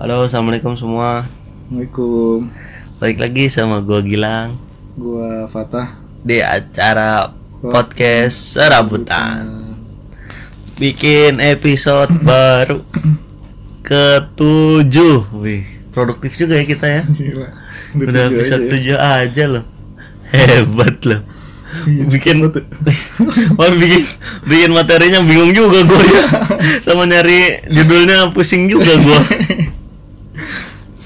Halo, assalamualaikum semua. Assalamualaikum. Balik lagi sama gua Gilang Gua Fatah. di acara podcast serabutan. Bikin episode baru ketujuh. Wih, produktif juga ya kita ya. Gila. Udah tujuh episode aja ya. tujuh aja loh. Hebat loh. Iya, bikin cepet ya. Bikin bikin materinya bingung juga gua ya. Sama nyari judulnya pusing juga gua.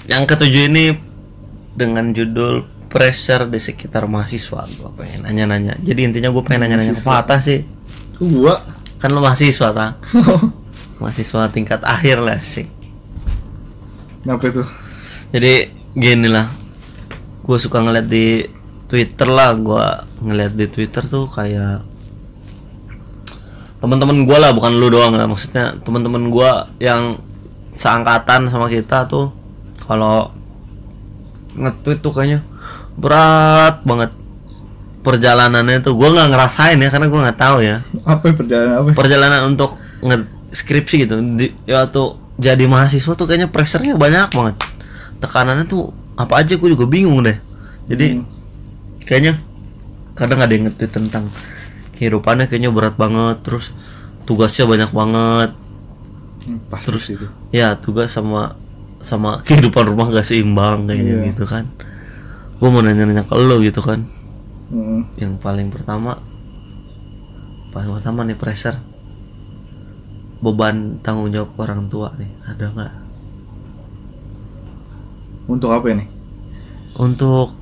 Yang ketujuh ini dengan judul pressure di sekitar mahasiswa gua pengen nanya-nanya. Jadi intinya gue pengen nanya-nanya ke Fatah sih. Gua. Kan lo mahasiswa ta? Mahasiswa tingkat akhir lah sih. Kenapa itu? Jadi gini lah. Gue suka ngeliat di Twitter lah, gua ngeliat di Twitter tuh kayak teman-teman gua lah, bukan lu doang lah. Maksudnya teman-teman gua yang seangkatan sama kita tuh kalau nge-tweet tuh kayaknya berat banget perjalanannya tuh. Gua nggak ngerasain ya karena gua nggak tahu ya. Apa yang perjalanan apa? perjalanan untuk nge skripsi gitu. Di, ya tuh jadi mahasiswa tuh kayaknya pressernya banyak banget. Tekanannya tuh apa aja gue juga bingung deh. Jadi kayaknya kadang ada yang nge tentang kehidupannya kayaknya berat banget. Terus tugasnya banyak banget. Hmm, Pasti Terus itu. ya tugas sama sama kehidupan rumah gak seimbang kayaknya Iya. gitu kan gue mau nanya-nanya ke lo gitu kan Hmm. yang paling pertama paling pertama nih pressure beban tanggung jawab orang tua nih ada nggak Untuk apa ini? untuk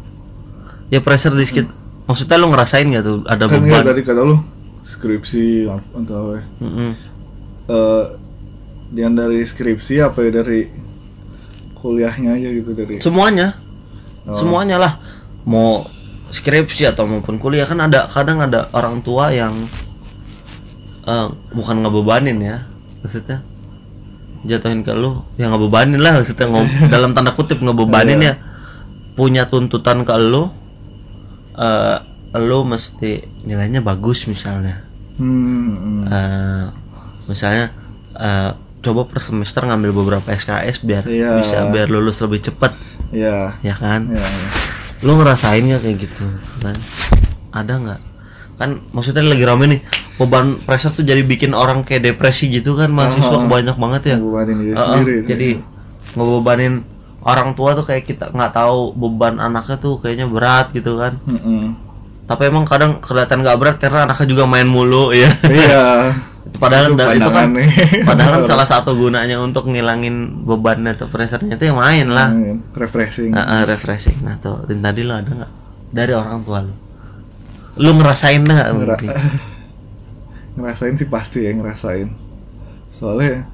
ya pressure di sekitar maksudnya lu ngerasain nggak tuh ada Kan beban tadi kata lu skripsi entah apa. ya. Mm-mm. Eh, yang dari skripsi apa ya dari kuliahnya aja gitu dari semuanya. Oh. semuanya lah. Mau skripsi atau maupun kuliah kan ada kadang ada orang tua yang eh, bukan ngebebanin ya maksudnya. Jatuhin ke lu yang ngebebanin lah maksudnya ngom- dalam tanda kutip ngebebanin ya. Punya tuntutan ke lu eh lu mesti nilainya bagus misalnya. Hmm, hmm. Eh, misalnya eh, coba per semester ngambil beberapa SKS biar Iya. bisa biar lulus lebih cepat Ya. ya kan Ya, ya. lu ngerasain nggak kayak gitu kan ada nggak kan maksudnya lagi rame nih beban pressure tuh jadi bikin orang kayak depresi gitu kan mahasiswa banyak banget ya Ngebebanin diri Heeh, sendiri jadi ngebebanin orang tua tuh kayak kita nggak tahu beban anaknya tuh kayaknya berat gitu kan Mm-mm. tapi emang kadang kelihatan nggak berat karena anaknya juga main mulu ya Iya. padahal Itu itu kan padahal kan salah satu gunanya untuk ngilangin bebannya atau pressure-nya itu yang main lah. Hmm, Refreshing. Ah, ah, refreshing. Nah tuh dan tadi lo ada nggak? Dari orang tua lo. Lu ngerasain nggak Ngera- mungkin? ngerasain sih pasti ya ngerasain. Soalnya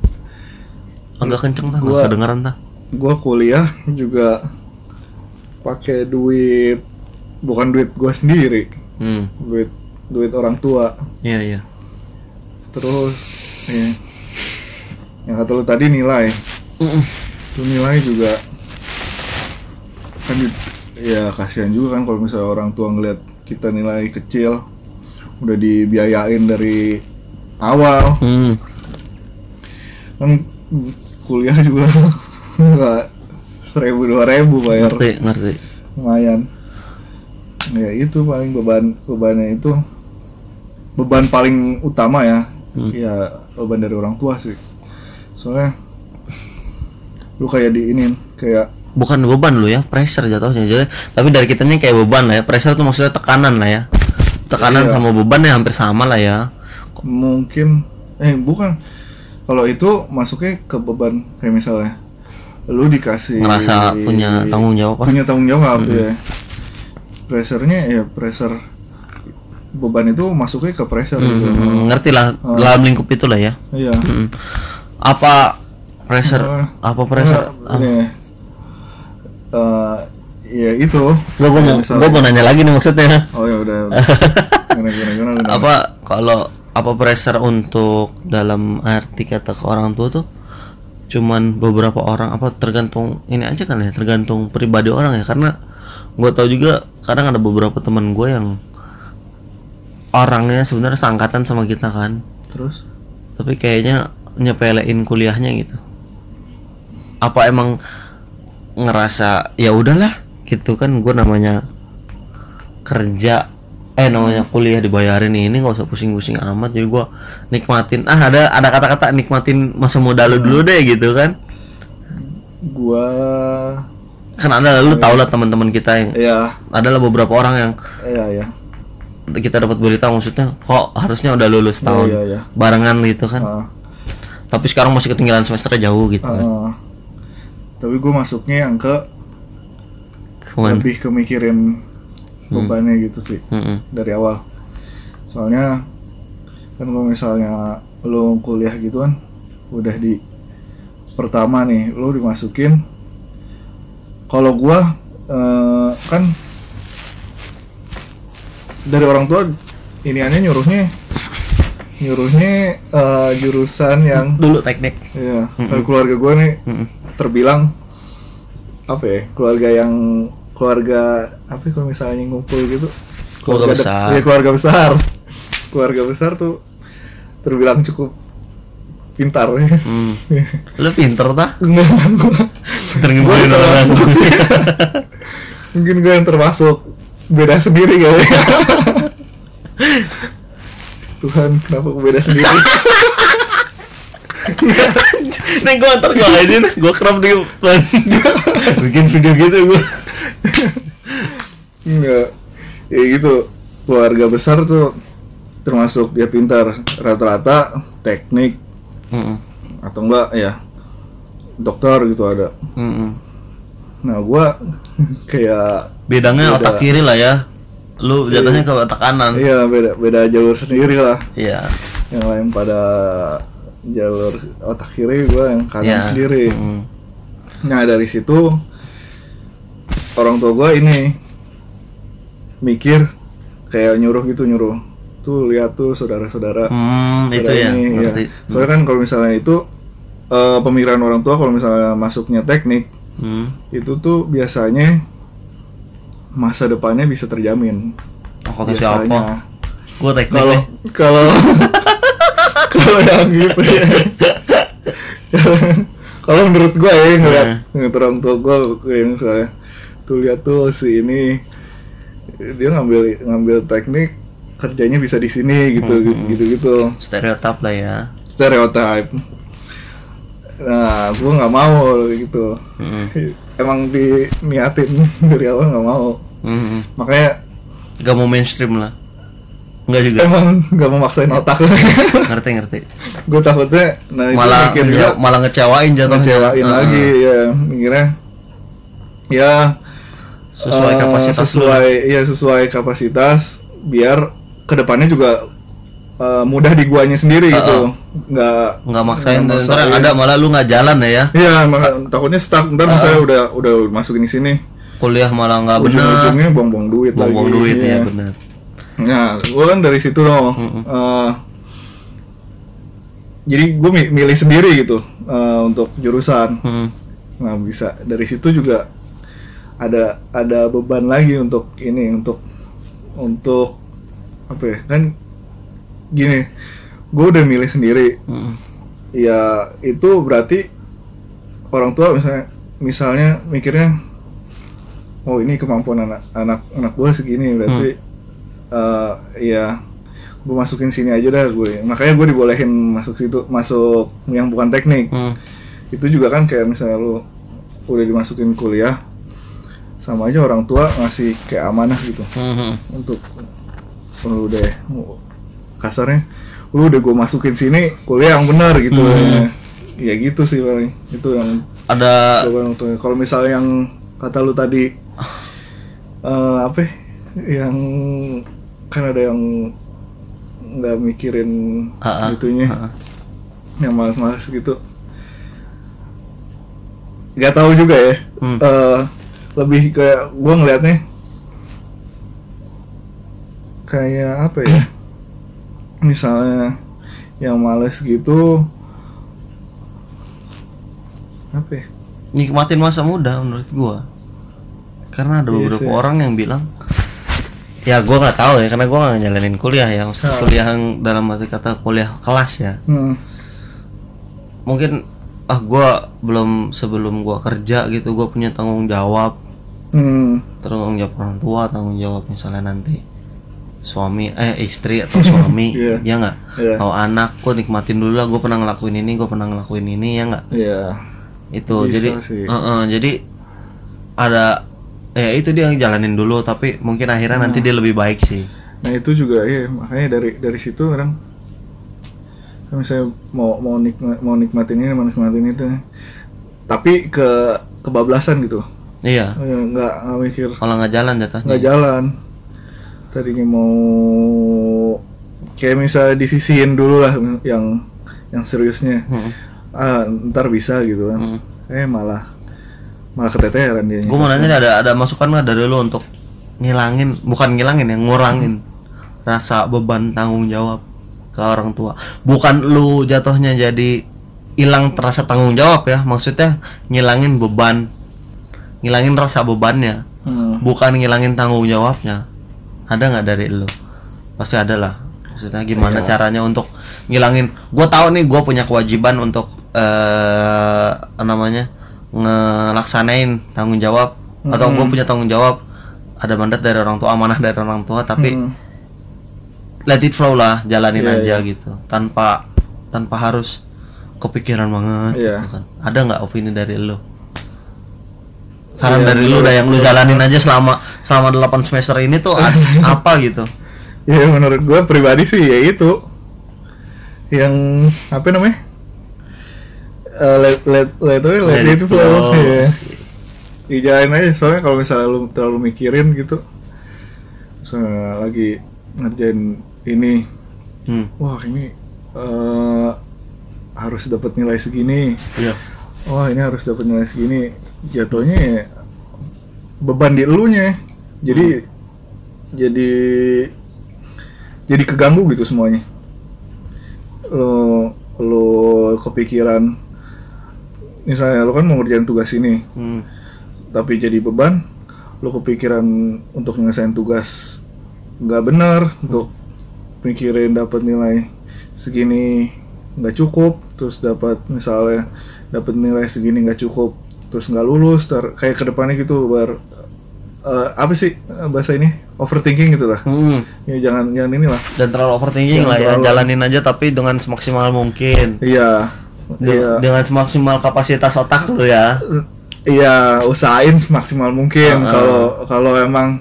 agak kenceng tah? Gua- kedengeran tah? gua kuliah juga pakai duit bukan duit gua sendiri. Hmm. Duit duit orang tua. Iya iya terus ya, yang kata lu tadi nilai. Itu nilai juga kan ya kasihan juga kan kalau misalnya orang tua ngeliat kita nilai kecil udah dibiayain dari awal. Hmm. Kan kuliah juga nggak seribu dua ribu bayar. Ngerti ngerti. Lumayan. Ya itu paling beban bebannya itu beban paling utama ya Hmm. ya beban dari orang tua sih. Soalnya lu kayak di ini kayak bukan beban lu ya pressure jatuhnya jadi tapi dari kitanya kayak beban lah ya. Pressure tuh maksudnya tekanan lah ya. Tekanan Iya. sama beban ya hampir sama lah ya. Mungkin eh bukan. Kalau itu masuknya ke beban kayak misalnya lu dikasih ngerasa punya tanggung jawab punya tanggung jawab ya. Pressernya ya pressure beban itu masuknya ke pressure gitu. Hmm, ngerti lah dalam lingkup itu lah ya. Iya. Mm. apa pressure? Oh. apa pressure? Nah, ini. Eh, ya itu. Gua gua mau gua mau nanya lagi nih maksudnya. Oh ya udah. Udah. gimana gimana gimana, gimana. apa kalau apa pressure untuk dalam arti kata ke orang tua tuh cuman beberapa orang apa tergantung ini aja kan ya tergantung pribadi orang ya. Karena gua tahu juga kadang ada beberapa teman gue yang orangnya sebenarnya seangkatan sama kita kan. Terus? Tapi kayaknya nyepelein kuliahnya gitu. Apa emang ngerasa ya udahlah gitu kan gue namanya kerja eh namanya kuliah dibayarin ini nggak usah pusing-pusing amat jadi gue nikmatin. Ah ada ada kata-kata nikmatin masa muda lu dulu deh gitu kan. Gua kan ada lu tau lah teman-teman kita yang ya adalah beberapa orang yang ya ya kita dapat berita maksudnya kok harusnya udah lulus tahun iya, iya. barengan gitu kan Ah, tapi sekarang masih ketinggalan semester jauh gitu kan ah. tapi gue masuknya yang ke Ke mana? lebih kemikirin bebannya gitu sih Mm-mm. dari awal soalnya kan kalau misalnya lo kuliah gitu kan udah di pertama nih lo dimasukin kalau gua eh, kan dari orang tua ini aneh nyuruhnya nyuruhnya eh, jurusan yang dulu teknik. Ya dari keluarga gua nih Mm-mm. terbilang apa ya keluarga yang keluarga apa ya kalau misalnya ngumpul gitu? Keluarga dek- besar. iya, keluarga besar. Keluarga besar tuh terbilang cukup pintar. Ya Hmm. lu pinter tah? Enggak, gua- pinter orang. mungkin gue yang termasuk beda sendiri kali ya Tuhan kenapa gue beda sendiri nih gua ntar gua aja nih gua crop di bikin video gitu gua Enggak. Ya gitu. Keluarga besar tuh termasuk dia pintar rata-rata teknik Mm-mm. atau enggak ya dokter gitu ada. Mm-mm. Nah, gua kayak bedanya Beda. otak kiri lah ya lu jatuhnya ke otak kanan iya beda beda jalur sendiri lah. iya Yang lain pada jalur otak kiri gua yang kanan Iya. sendiri. Mm-mm. Nah, dari situ orang tua gua ini mikir kayak nyuruh gitu nyuruh. Tuh lihat tuh saudara-saudara Hmm, itu ya, ini, ngerti. iya. Soalnya kan kalau misalnya itu eh, pemikiran orang tua kalau misalnya masuknya teknik Hmm. itu tuh biasanya masa depannya bisa terjamin. Oh, kata siapa? Gua teknik Kalau kalau kalau yang gitu ya. kalau menurut gua ya ngeliat Nah. ngeliat orang tua gua kayak misalnya tuh lihat tuh si ini dia ngambil ngambil teknik kerjanya bisa di sini gitu Hmm, gitu gitu Stereotip lah ya. stereotype nah gue nggak mau gitu Mm. emang diniatin dari awal nggak mau Mm. makanya Gak mau mainstream lah. Enggak juga. emang nggak mau maksain otak ngerti ngerti. gue takutnya nah itu Malah ngeja- malah ngecewain jatuhnya. ngecewain Heeh. lagi ya mikirnya ya Sesuai eh, kapasitas sesuai ya sesuai kapasitas biar ke depannya juga eh, mudah di guanya sendiri gitu nggak Nggak maksain nggak ntar ada malah lu nggak jalan ya ya. Iya, takutnya stuck. Ntar misalnya udah udah masukin di sini, Kuliah malah nggak bener. ujung-ujungnya buang-buang duit Buang-buang lagi. duit Iya. ya bener. Nah, gue kan dari situ loh. eh, jadi gue milih sendiri gitu eh, untuk jurusan. Hmm. Nah, bisa dari situ juga ada ada beban lagi untuk ini untuk untuk apa ya? Kan gini, gue udah milih sendiri. Hmm. ya itu berarti orang tua misalnya misalnya mikirnya oh ini kemampuan anak anak anak gue segini berarti eh, ya gue masukin sini aja dah gue makanya gue dibolehin masuk situ masuk yang bukan teknik Hmm. itu juga kan kayak misalnya lu udah dimasukin kuliah sama aja orang tua ngasih kayak amanah gitu Hmm. untuk lu deh kasarnya lu udah gue masukin sini kuliah yang benar gitu Hmm. ya gitu sih paling itu yang Ada kalau misalnya yang kata lu tadi eh, apa ya, yang kan ada yang nggak mikirin itunya ah. yang malas-malas gitu nggak tahu juga ya Hmm. Eh, lebih kayak gue ngeliatnya kayak apa ya misalnya yang males gitu apa ya nikmatin masa muda menurut gua karena ada Iya beberapa sih. orang yang bilang ya gua nggak tahu ya karena gua nggak nyalanin kuliah ya maksudnya Ah. kuliah yang dalam arti kata kuliah kelas ya Hmm. mungkin ah gua belum sebelum gua kerja gitu gua punya tanggung jawab hmm tanggung jawab orang tua tanggung jawab misalnya nanti suami eh istri atau suami Iya. ya nggak? Iya. kalau anak gua nikmatin dulu lah gua pernah ngelakuin ini gua pernah ngelakuin ini ya nggak? Iya. itu Bisa jadi sih. Heeh, jadi ada eh itu dia yang jalanin dulu tapi mungkin akhirnya nanti dia lebih baik sih. Nah itu juga ya makanya dari dari situ orang kan misalnya mau mau nikmat mau nikmatin ini mau nikmatin itu tapi ke kebablasan gitu. Iya. Eh, nggak nggak mikir. Kalau nggak jalan jatuhnya. Nggak jalan tadinya mau kayak misalnya disisihin dulu lah yang yang seriusnya Heeh. ah ntar bisa gitu kan Hmm. eh malah malah keteteran dia gue mau nanya ada ada masukan nggak dari lu untuk ngilangin bukan ngilangin ya ngurangin rasa beban tanggung jawab ke orang tua bukan lu jatuhnya jadi hilang terasa tanggung jawab ya maksudnya ngilangin beban ngilangin rasa bebannya Hmm. bukan ngilangin tanggung jawabnya ada nggak dari lu? Pasti ada lah. Maksudnya gimana caranya untuk ngilangin? Gue tahu nih gue punya kewajiban untuk eh namanya ngelaksanain tanggung jawab. Atau gue punya tanggung jawab. Ada mandat dari orang tua amanah dari orang tua tapi Hmm. let it flow lah jalanin Iya, aja gitu. Tanpa tanpa harus kepikiran banget Iya. gitu kan. Ada nggak opini dari lu saran Iya, dari lu dah yang lu jalanin aja selama selama 8 semester ini tuh apa gitu? Ya menurut gue pribadi sih ya itu. Yang apa namanya? Eh, let let let let, let it flow, ya. Dijalanin aja soalnya kalau misalnya lu terlalu mikirin gitu misalnya lagi ngerjain ini hmm. wah ini eh harus dapat nilai segini. Iya. Wah ini harus dapat nilai segini jatuhnya ya beban di elunya. Jadi jadi jadi keganggu gitu semuanya. Lo lo kepikiran misalnya lo kan mau ngerjain tugas ini hmm. tapi jadi beban lo kepikiran untuk nyelesain tugas nggak benar untuk mikirin dapat nilai segini nggak cukup terus dapat misalnya dapat nilai segini nggak cukup terus nggak lulus ter kayak ke depannya gitu bar eh, apa sih eh, bahasa ini? Overthinking gitu lah. Hmm. ya jangan jangan inilah. Dan terlalu overthinking Jangan lah ya terlalu- jalanin aja tapi dengan semaksimal mungkin. Iya. De- iya. dengan semaksimal kapasitas otak lu ya. Iya usahain semaksimal mungkin kalau kalau emang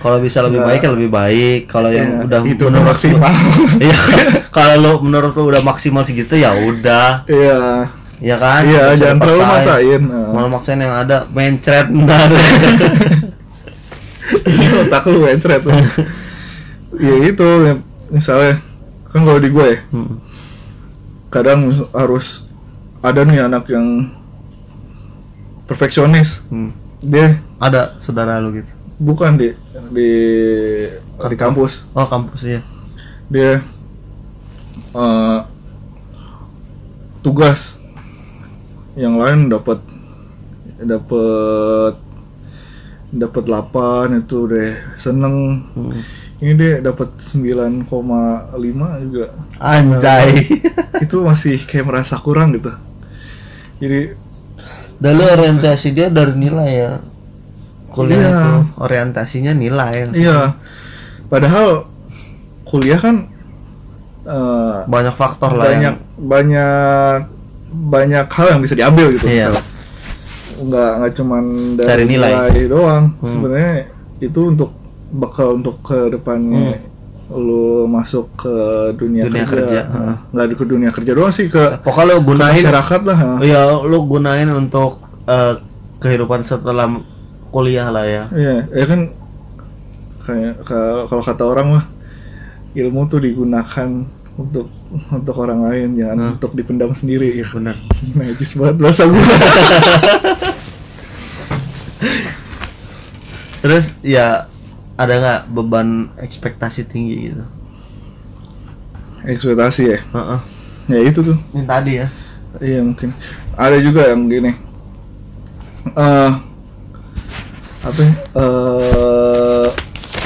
kalau bisa lebih baik ya lebih baik. Kalau yang ya, udah itu menurut maksimal. iya. Kalau lu menurut lu udah maksimal segitu ya udah. Iya ya kan? Iya jangan terlalu maksain Heeh. malah maksain yang ada mencret ntar otak lu mencret. Ya itu ya, misalnya kan kalau di gue ya, Hmm. kadang harus ada nih anak yang perfeksionis. Hmm. dia ada saudara lu gitu? Bukan di di di kampus. oh kampus ya dia eh, tugas yang lain dapat dapat dapat 8 itu deh seneng. Hmm. ini dia dapat 9,5 juga. Anjay. Itu masih kayak merasa kurang gitu. Jadi Dulu orientasi dia dari nilai ya. Kuliah Iya. itu orientasinya nilai iya. padahal kuliah kan eh, banyak faktor lah banyak yang banyak banyak hal yang bisa diambil gitu Iya. misalnya. nggak nggak cuman dari Cari nilai. doang Hmm. sebenarnya itu untuk bekal untuk ke depannya lu masuk ke dunia, Hmm. Dunia kerja, kerja, heeh. Nah, nggak ke dunia kerja doang sih ke, pokoknya lu ke gunain masyarakat lah ha. ya lu gunain untuk eh, kehidupan setelah kuliah lah ya Iya, ya kan kayak ka- kalau kata orang mah ilmu tuh digunakan untuk untuk orang lain jangan Hmm. untuk dipendam sendiri. Ya benar. Najis banget bahasa gue terus ya ada nggak beban ekspektasi tinggi gitu? Ekspektasi ya? Heeh. ya itu tuh. Ini tadi ya? Iya mungkin. Ada juga yang gini. Eh apa ya? eh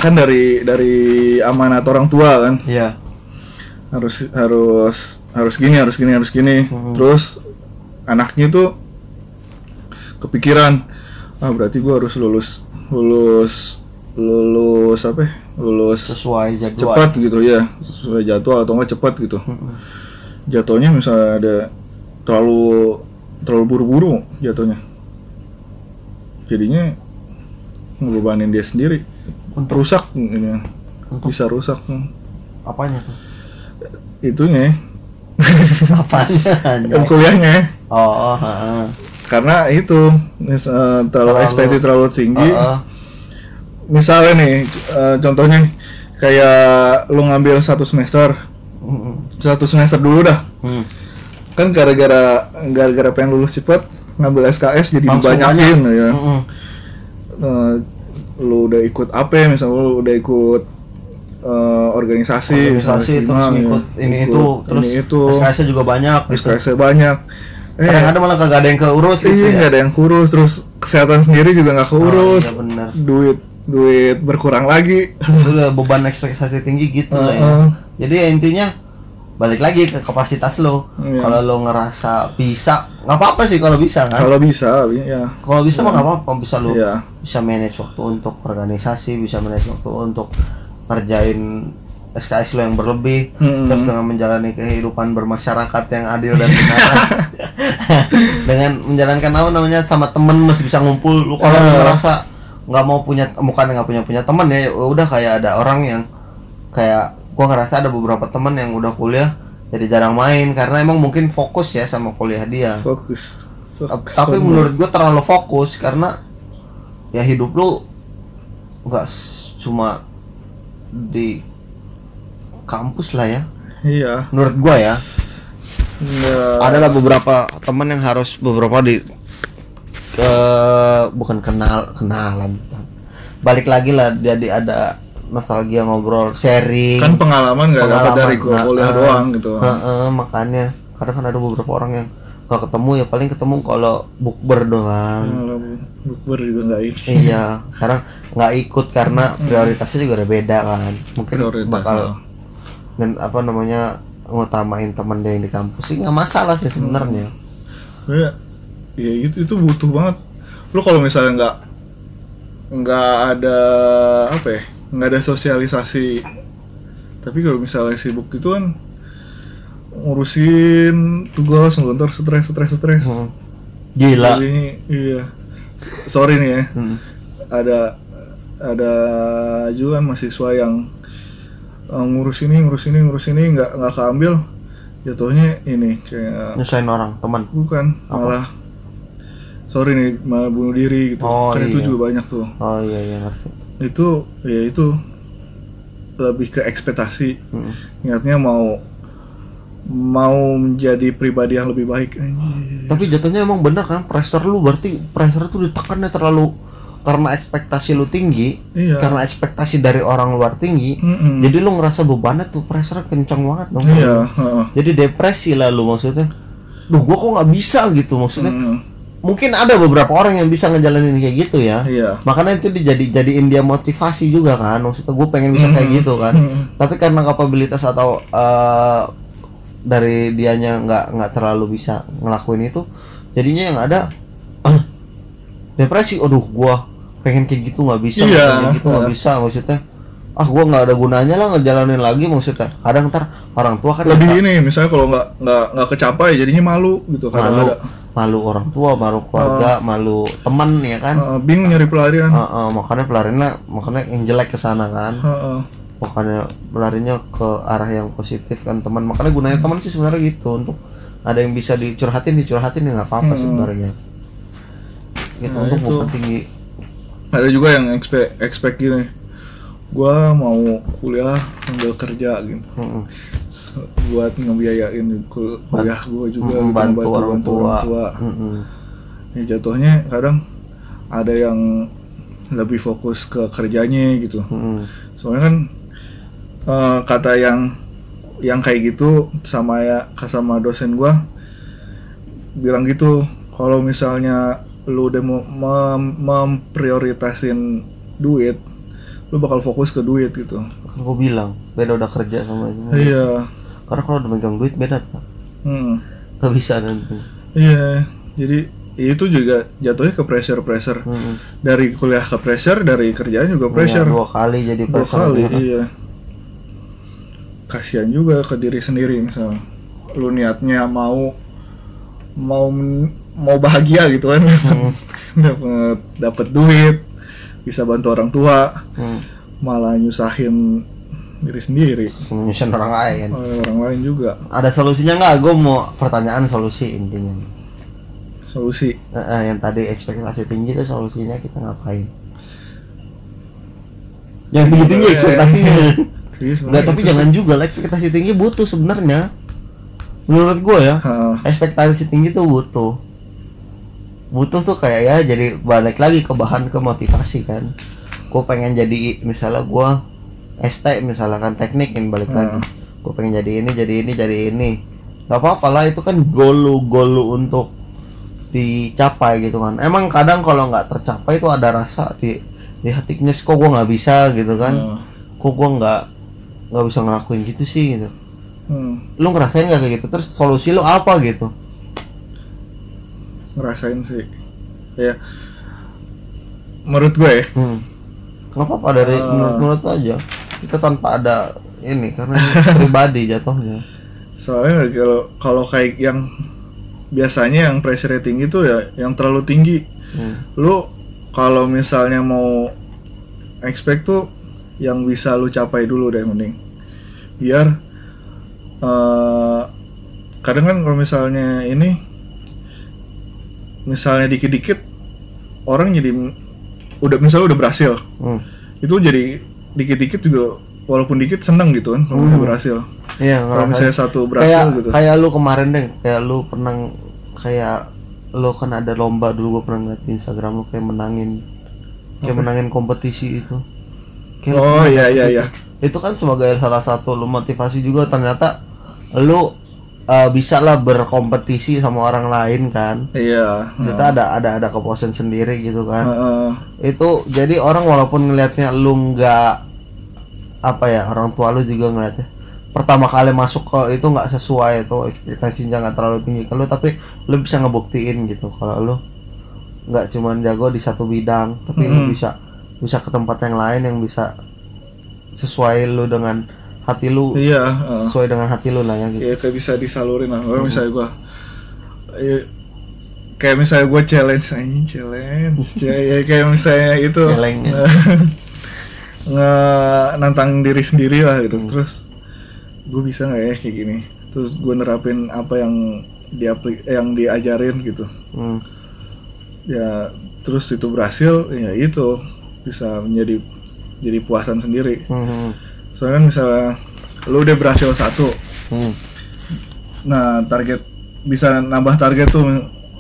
kan dari dari amanat orang tua kan? Iya harus harus harus gini harus gini harus gini. Hmm. terus anaknya tuh kepikiran ah berarti gua harus lulus lulus lulus apa ya? lulus sesuai jadwal. cepat gitu ya. Sesuai jadwal atau enggak cepat gitu. Mm-mm. jatuhnya misalnya ada terlalu terlalu buru-buru jatuhnya. Jadinya ngebebanin dia sendiri. Untuk- rusak ini Untuk- bisa rusak apanya tuh itunya. Apanya? Kuliahnya. Oh, oh karena itu mis- eh, terlalu Terlalu- ekspektasi terlalu tinggi. Heeh. misalnya nih eh, contohnya kayak lu ngambil satu semester. Satu semester dulu dah. Hmm. kan gara-gara gara-gara pengen lulus cepet ngambil SKS jadi Langsung dibanyakin banyak. ya. Mm-mm. Eh, lu udah ikut apa misalnya lu udah ikut eh, organisasi organisasi terus Simang, ngikut ya. ini Ikut itu terus ini itu SKS juga banyak gitu. SKS banyak eh Kadang ada malah kagak ada yang keurus gitu iya ya. nggak ada yang kurus terus kesehatan sendiri juga nggak keurus Oh, iya benar. duit duit berkurang lagi Itu udah beban ekspektasi tinggi gitu lah ya. Heeh. Jadi ya intinya balik lagi ke kapasitas lo. Iya. Kalau lo ngerasa bisa, nggak apa-apa sih kalau bisa kan. kalau bisa ya Kalau bisa mah nggak apa-apa, bisa lo Iya. bisa manage waktu untuk organisasi, bisa manage waktu untuk ngerjain SKS lo yang berlebih, Mm-mm. terus dengan menjalani kehidupan bermasyarakat yang adil dan benar, dengan menjalankan apa namanya sama temen masih bisa ngumpul. Lu kalau lu Ah. ngerasa nggak mau punya, bukan nggak punya punya teman ya, udah kayak ada orang yang kayak gua ngerasa ada beberapa teman yang udah kuliah jadi jarang main karena emang mungkin fokus ya sama kuliah dia. fokus fokus Tapi Fokus. menurut gue terlalu fokus karena ya hidup lu nggak cuma di kampus lah ya. iya Menurut gua ya, Nggak- adalah beberapa teman yang harus beberapa di ke bukan kenal kenalan. Balik lagi lah jadi ada nostalgia ngobrol sharing. kan pengalaman nggak dapat dari gua Nah, kuliah eh, doang gitu Heeh, makanya kadang kan ada beberapa orang yang nggak ketemu ya paling ketemu kalau bukber doang. Bukber juga nggak ini iya, karena nggak ikut karena prioritasnya juga udah beda kan. Mungkin Prioritas, bakal oh. dan apa namanya ngutamain teman dia yang di kampus sih nggak masalah sih sebenarnya. ya, ya itu itu butuh banget lu kalau misalnya nggak nggak ada apa ya nggak ada sosialisasi tapi kalau misalnya sibuk itu kan ngurusin tugas ntar stres stres stres Hmm. Gila. Jadi, iya sorry nih ya Hmm. ada ada juga kan mahasiswa yang eh, ngurus ini ngurus ini ngurus ini nggak nggak keambil jatuhnya ini kayak Nyusahin orang teman. bukan malah sorry nih malah bunuh diri gitu Oh, kan itu iya. juga banyak tuh Oh iya iya ngerti. itu ya itu lebih ke ekspektasi Hmm. niatnya mau mau menjadi pribadi yang lebih baik Anjir. Tapi jatuhnya emang bener kan pressure lu berarti pressure tuh ditekannya terlalu karena ekspektasi lu tinggi, Iya. karena ekspektasi dari orang luar tinggi. Mm-mm. Jadi lu ngerasa bebannya tuh pressure kencang banget dong. iya. Jadi depresi lah lu maksudnya. Duh, gua kok nggak bisa gitu maksudnya. Mm, Mungkin ada beberapa orang yang bisa ngejalanin kayak gitu ya. iya Makanya itu dijadi jadiin dia motivasi juga kan. Maksudnya gue pengen bisa kayak gitu kan. Mm. Tapi karena kapabilitas atau eh, dari dianya nggak nggak terlalu bisa ngelakuin itu, jadinya yang ada depresi. Aduh, gua pengen kayak gitu nggak bisa, Iya. kayak gitu nggak bisa maksudnya. Ah, gua nggak ada gunanya lah ngejalanin lagi maksudnya. Kadang ntar orang tua kan lebih ini misalnya kalau nggak nggak nggak kecapai jadinya malu gitu kadang malu, ada malu orang tua, malu keluarga, malu teman ya kan. Eh, bingung nyari pelarian Heeh, makanya pelarinya makanya yang jelek ke sana kan. Heeh. makanya larinya ke arah yang positif kan teman makanya gunanya teman sih sebenarnya gitu untuk ada yang bisa dicurhatin dicurhatin ya nggak apa-apa Hmm. sebenarnya gitu Nah, untuk itu. tinggi ada juga yang expect expect gini gua mau kuliah sambil kerja gitu. S- buat ngebiayain kul- kuliah gua juga gitu, membantu ngebantu- orang bantu tua, orang tua. Mm-mm. ya jatuhnya kadang ada yang lebih fokus ke kerjanya gitu Mm-mm. soalnya kan eh, kata yang yang kayak gitu sama ya sama dosen gua bilang gitu kalau misalnya lu udah mau mem- memprioritasin duit lu bakal fokus ke duit gitu. Kan gue bilang beda udah kerja sama ini iya. Karena kalau udah megang duit beda tuh hmm. nggak bisa nanti. Iya, jadi itu juga jatuhnya ke pressure pressure Mm-mm. dari kuliah ke pressure dari kerjaan juga Iya, pressure. dua kali jadi dua kali dia. iya. Kasihan juga ke diri sendiri misal. Lu niatnya mau mau men- mau bahagia gitu kan Hmm. dapat dapat duit bisa bantu orang tua Hmm. malah nyusahin diri sendiri. Menyusun orang lain. Orang lain juga. Ada solusinya nggak? Gue mau pertanyaan solusi intinya. Solusi. Eh, eh, yang tadi ekspektasi tinggi itu solusinya kita ngapain? Yang tinggi tinggi Eh, ekspektasinya. Enggak, tapi jangan juga lah ekspektasi tinggi butuh sebenarnya. Menurut gue ya, Ha, ekspektasi tinggi tuh butuh. Butuh tuh kayak ya jadi balik lagi ke bahan ke motivasi kan. Gue pengen jadi misalnya gue ST misalkan teknik yang balik Hmm. lagi. Gue pengen jadi ini, jadi ini, jadi ini. Gak apa-apa lah itu kan goal lu, goal lu untuk dicapai gitu kan. Emang kadang kalau nggak tercapai itu ada rasa di di hatinya kok gue nggak bisa gitu kan ha, kok gua nggak nggak bisa ngelakuin gitu sih gitu hmm, lu ngerasain nggak kayak gitu terus solusi lu apa gitu ngerasain sih ya menurut gue ya hmm. nggak apa-apa dari Ah. menurut menurut aja kita tanpa ada ini karena pribadi jatuhnya soalnya kalau kalau kayak yang biasanya yang pressure tinggi tuh ya yang terlalu tinggi hmm. lu kalau misalnya mau expect tuh yang bisa lu capai dulu deh mending biar eh kadang kan kalau misalnya ini misalnya dikit-dikit orang jadi udah misalnya udah berhasil. Hmm. itu jadi dikit-dikit juga walaupun dikit seneng gitu kan kalau misalnya berhasil. Iya kalau misalnya satu berhasil kayak gitu. kayak lu kemarin deh kayak lu pernah kayak lu kan ada lomba dulu gua pernah ngeliat di Instagram lu kayak menangin kayak menangin kompetisi itu. Kayak oh iya iya gitu. iya. Itu kan sebagai salah satu lu motivasi juga ternyata lu uh, bisa lah berkompetisi sama orang lain kan iya kita ada ada ada kepuasan sendiri gitu kan Heeh. itu jadi orang walaupun ngelihatnya lu nggak apa ya orang tua lu juga ngeliatnya pertama kali masuk ke itu nggak sesuai itu ekspektasinya nggak terlalu tinggi kalau tapi lu bisa ngebuktiin gitu kalau lu nggak cuman jago di satu bidang tapi lu Mm-mm. bisa bisa ke tempat yang lain yang bisa sesuai lu dengan hati lu iya heeh. sesuai dengan hati lu lah ya gitu ya kayak bisa disalurin lah kalau misalnya gua ya, kayak misalnya gua challenge anjing challenge ya, ya kayak misalnya itu ya. nge nantang diri sendiri lah gitu terus gue bisa nggak ya kayak gini terus gue nerapin apa yang diaplik yang diajarin gitu Hmm. ya terus itu berhasil ya itu bisa menjadi jadi puasan sendiri Hmm. Soalnya kan misalnya lu udah berhasil satu Hmm. Nah, target bisa nambah target tuh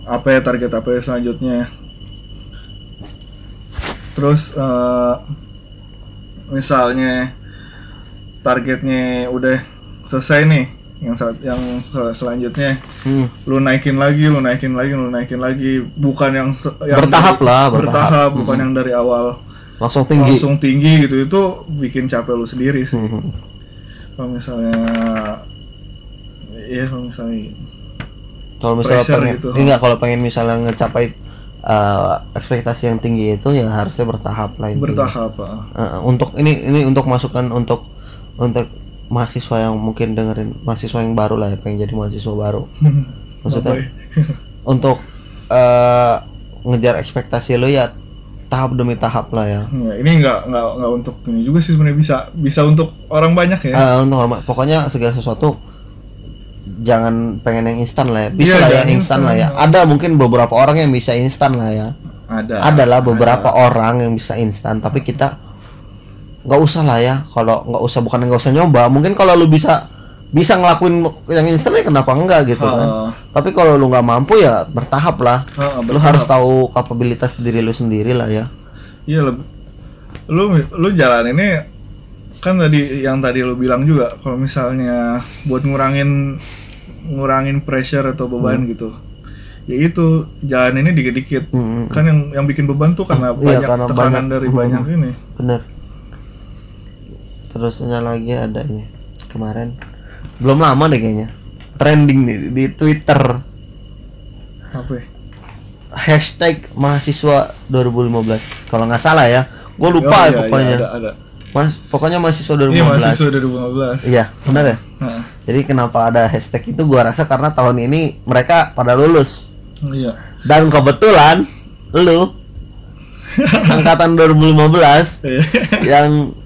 apa ya target apa ya selanjutnya. Terus eh, misalnya targetnya udah selesai nih, yang saat yang sel- selanjutnya Hmm. lu naikin lagi, lu naikin lagi, lu naikin lagi, bukan yang, yang Bertahap dari- lah, bertahap. bertahap, bukan yang dari awal langsung tinggi langsung tinggi gitu itu bikin capek lu sendiri sih. Hmm. Kalau misalnya Iya kalau misalnya kalau misalnya pengen gitu. enggak kalau pengen misalnya ngecapai uh, ekspektasi yang tinggi itu ya harusnya bertahap lah intinya. bertahap ah. Uh, untuk ini ini untuk masukan untuk untuk mahasiswa yang mungkin dengerin mahasiswa yang baru lah ya pengen jadi mahasiswa baru maksudnya ya? untuk uh, ngejar ekspektasi lo ya tahap demi tahap lah ya. Nah, ini nggak nggak nggak untuk ini juga sih sebenarnya bisa bisa untuk orang banyak ya. Eh, untuk hormat pokoknya segala sesuatu jangan pengen yang instan lah ya. Bisa Iya, lah ya jangan instan lah ya. ada mungkin beberapa orang yang bisa instan lah ya. Ada. adalah beberapa orang yang bisa instan tapi kita nggak usah lah ya. Kalau nggak usah bukan nggak usah nyoba mungkin kalau lu bisa bisa ngelakuin yang instan ya kenapa enggak gitu kan tapi kalau lu nggak mampu ya bertahap lah lu bertahap. harus tahu kapabilitas diri lu sendiri lah ya Iya lebih. Lu lu jalan ini kan tadi yang tadi lu bilang juga kalau misalnya buat ngurangin ngurangin pressure atau beban gitu. Ya itu jalan ini dikit-dikit. Hmm. Kan yang yang bikin beban tuh karena Iya, banyak karena tekanan banyak. dari Hmm. banyak ini. bener terusnya lagi ada ini kemarin belum lama deh kayaknya. Trending nih di Twitter. Hashtag mahasiswa 2015 kalau nggak salah ya. Gue lupa Oh, ya iya, iya, pokoknya. ada, ada. mas pokoknya mahasiswa 2015 Iya mahasiswa 2015. iya benar ya? Jadi kenapa ada hashtag itu? Gua rasa karena tahun ini mereka pada lulus. Iya. dan kebetulan lu angkatan 2015 Iya. yang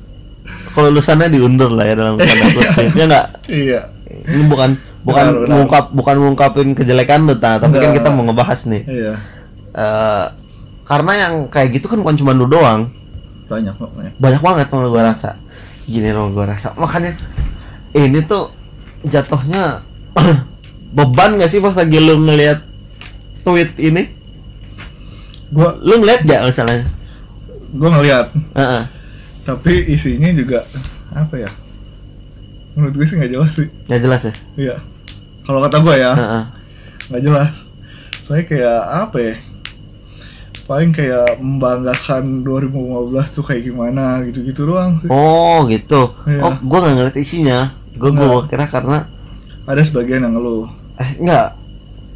kelulusannya diundur lah ya dalam tanda kutip ya nggak Iya. ini bukan bukan Benar, benar. mengungkap bukan mengungkapin kejelekan lu ta tapi kan Enggak. kita mau ngebahas nih Iya. Eh, karena yang kayak gitu kan bukan cuma lu doang Banyak pokoknya. banyak banget malah gua rasa gini loh gua rasa makanya ini tuh jatuhnya beban gak sih pas lagi lu ngelihat tweet ini Gua lu ngeliat gak masalahnya gua ngeliat, Heeh. Tapi isinya juga apa ya? Menurut gue sih nggak jelas sih. nggak jelas ya Iya. Kalau kata gua ya, nggak jelas. Saya kayak apa ya? Paling kayak membanggakan 2015 tuh kayak gimana gitu-gitu doang sih. oh gitu Iya. oh gua nggak ngeliat isinya gua gua kira karena Ada sebagian yang ngeluh. eh enggak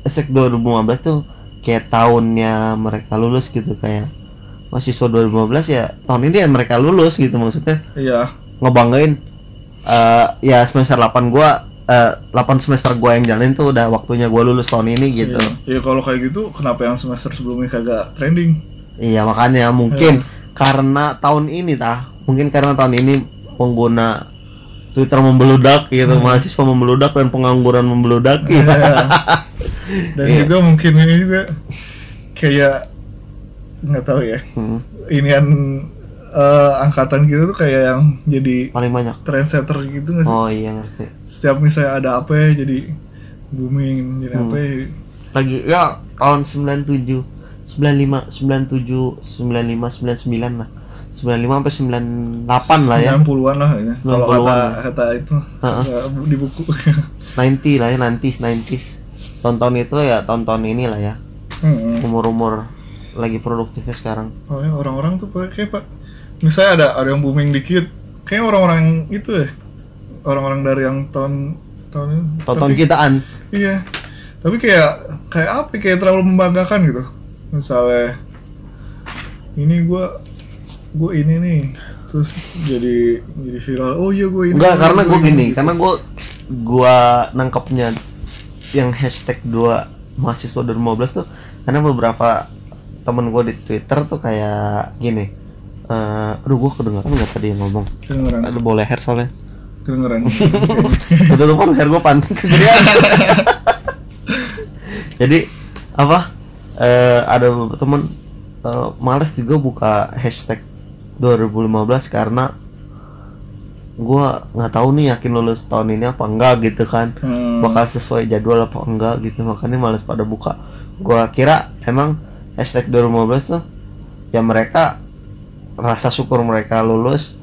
Esek 2015 tuh kayak tahunnya mereka lulus gitu kayak mahasiswa 2015 ya tahun ini ya mereka lulus gitu maksudnya Iya. ngebanggain eh ya semester 8 gua eh 8 semester gua yang jalanin tuh udah waktunya gua lulus tahun ini gitu. Iya, Iya, kalau kayak gitu kenapa yang semester sebelumnya kagak trending? Iya, makanya mungkin karena tahun ini tah, mungkin karena tahun ini pengguna Twitter membeludak gitu, mahasiswa membeludak dan pengangguran membeludak. Dan Iya. juga mungkin ini juga kayak nggak tahu ya. Hmm, Inian eh, angkatan gitu tuh kayak yang jadi paling banyak. trendsetter gitu nggak sih? Oh iya ngerti. Setiap misalnya ada apa ya jadi booming, jadi Hmm. apa ya. Lagi ya tahun 97, 95, 97, 95, 99 lah. 95 sampai 98 lah ya. 90-an lah ya. Kalau 90-an kata lah. kata itu Heeh. eh, di buku. 90 lah ya, 90s, 90s. Tahun-tahun itu ya, tahun-tahun inilah ya. Heeh. Umur-umur lagi produktifnya sekarang. Oh ya orang-orang tuh kayak pak misalnya ada ada yang booming dikit kayak orang-orang itu ya orang-orang dari yang tahun tahun ini Tahun-tahun Tapi- kitaan. iya tapi kayak kayak apa ya, kayak terlalu membanggakan gitu misalnya ini gua gua ini nih terus jadi jadi viral oh iya gua ini Enggak, gua karena ini, gue ini. gini, karena gue gua nangkepnya yang hashtag 2 mahasiswa 2015 tuh karena beberapa temen gue di Twitter tuh kayak gini. eh aduh gue kedengeran nggak tadi yang ngomong? Kedengeran. Aduh boleh leher soalnya. Kedengeran. Udah lupa leher gue pantat Jadi apa eh ada temen eh, males juga buka hashtag 2015 karena gua nggak tahu nih yakin lulus tahun ini apa enggak gitu kan. Hmm. bakal sesuai jadwal apa enggak gitu makanya males pada buka. Gua kira emang hashtag 2015 tuh ya mereka rasa syukur mereka lulus.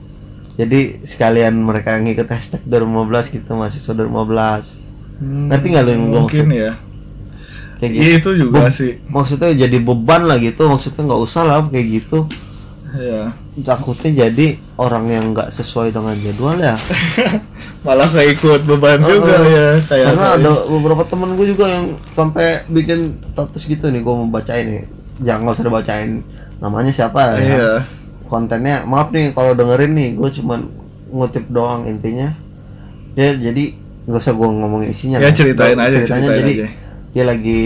Jadi sekalian mereka ngikut hashtag 2015 gitu mahasiswa 2015 Hmm, Ngerti nggak lu yang mungkin maksud? ya. Kayak gitu. Iya, itu juga Be- sih. maksudnya jadi beban lah gitu maksudnya nggak usah lah kayak gitu. Ya takutnya jadi orang yang nggak sesuai dengan jadwal ya. Malah kayak ikut beban Oh, juga oh. ya kayak karena kayak- ada beberapa temen gue juga yang sampai bikin status gitu nih gue mau bacain nih jangan nggak usah dibacain namanya siapa ya. Iya. Kontennya maaf nih kalau dengerin nih gue cuman ngutip doang intinya. Dia jadi nggak usah gue ngomongin isinya Ya, lah. ceritain aja, ceritanya ceritain jadi aja. dia lagi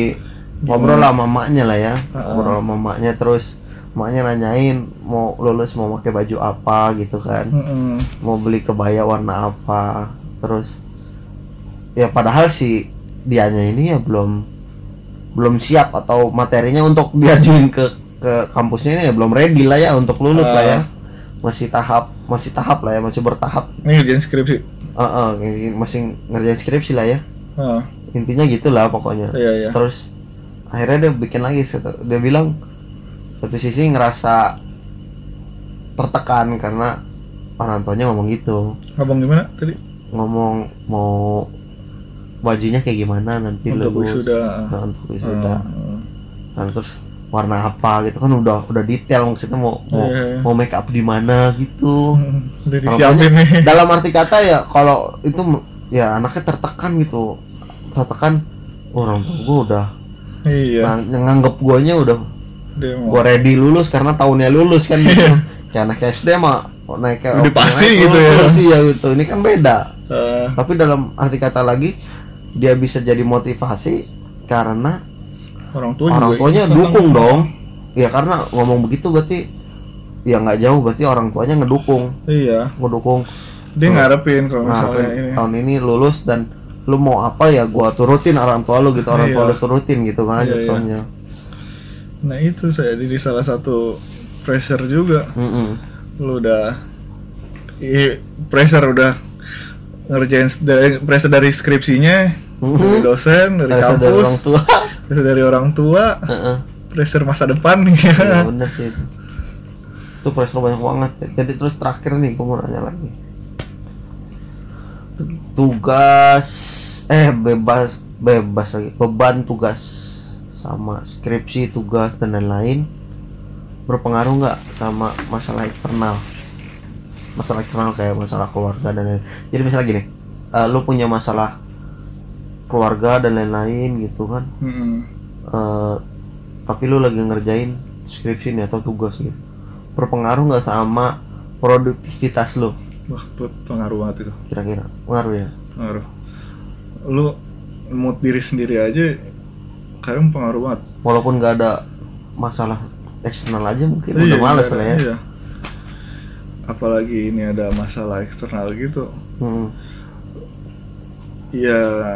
ngobrol lah sama mamanya lah ya. Ngobrol sama mamanya terus maknya nanyain mau lulus mau pakai baju apa? gitu kan. Mau beli kebaya warna apa? Terus ya padahal si dianya ini ya belum belum siap atau materinya untuk diajuin ke ke kampusnya ini ya belum ready lah ya untuk lulus lah ya. Ah. masih tahap masih tahap lah ya masih bertahap. Ini ngerjain skripsi? Kayak gini, masih ngerjain skripsi lah ya. Ah. Intinya gitulah pokoknya. Iya iya. Terus akhirnya dia bikin lagi dia bilang satu sisi ngerasa tertekan karena orang tuanya ngomong gitu. Ngomong gimana tadi? Ngomong mau bajunya kayak gimana nanti untuk lulus wisuda. Nah, untuk wisuda. Ah. Nah, terus warna apa gitu kan udah udah detail maksudnya mau mau, Iya. mau make up di mana gitu. Hmm, udah Kalau disiapin nih. dalam arti kata ya kalau itu ya anaknya tertekan gitu. Tertekan "Oh, orang tua gue udah iya. nah nganggep guanya udah mau gua ready lulus karena tahunnya lulus kan gitu. Kayak anak SD mah naik ke Udah pasti naik gitu ya. lulus, iya gitu. Ini kan beda. Eh, tapi dalam arti kata lagi dia bisa jadi motivasi karena orang tua orang tuanya seneng. dukung dong ya karena ngomong begitu berarti ya nggak jauh berarti orang tuanya ngedukung iya ngedukung dia ngarepin kalau misalnya ngarepin ini tahun ini lulus dan lu mau apa ya gua turutin orang tua lu gitu orang tua Iya. lu turutin gitu kan Iya, iya. nah itu saya jadi salah satu pressure juga Mm-mm. lu udah i, pressure udah ngerjain dari pressure dari skripsinya dari dosen dari Rasa dari orang kampus tua. pressure dari orang tua Heeh. pressure masa depan Iya bener sih itu. Itu pressure banyak banget. Jadi terus terakhir nih gua mau nanya lagi. Tugas eh bebas bebas lagi. Beban tugas sama skripsi tugas dan lain-lain berpengaruh nggak sama masalah eksternal masalah eksternal kayak masalah keluarga dan lain jadi misalnya gini eh, lu punya masalah keluarga dan lain-lain gitu kan. Mm-mm. eh, tapi lu lagi ngerjain skripsi nih atau tugas gitu. Berpengaruh nggak sama produktivitas lu? Wah pe- pengaruh banget itu. Kira-kira pengaruh ya? Pengaruh. Lu mood diri sendiri aja kadang pengaruh banget. Walaupun nggak ada masalah eksternal aja mungkin Iya, udah males lah ya. Iya. Apalagi ini ada masalah eksternal gitu Hmm. ya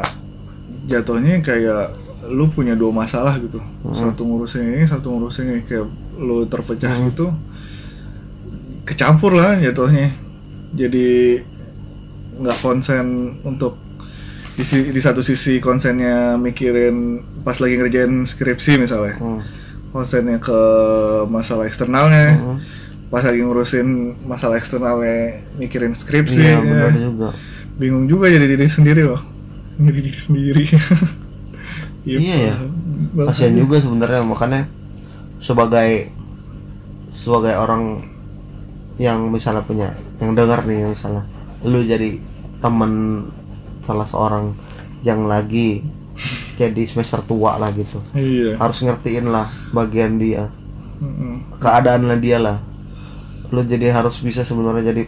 jatuhnya kayak lu punya dua masalah gitu Hmm. satu ngurusin ini satu ngurusin ini kayak lu terpecah Hmm. gitu kecampur lah jatuhnya jadi nggak konsen untuk di, si- di satu sisi konsennya mikirin pas lagi ngerjain skripsi misalnya Hmm. konsennya ke masalah eksternalnya Hmm. Pas lagi ngurusin masalah eksternalnya mikirin skripsi. Iya ya. benar juga. Bingung juga jadi diri sendiri loh. Jadi diri sendiri. Iya ya. Bang- kasihan juga sebenarnya makanya sebagai sebagai orang yang misalnya punya yang dengar nih misalnya lu jadi temen salah seorang yang lagi jadi semester tua lah gitu. Iya. Harus ngertiin lah bagian dia. Keadaan lah dia lah lu jadi harus bisa sebenarnya jadi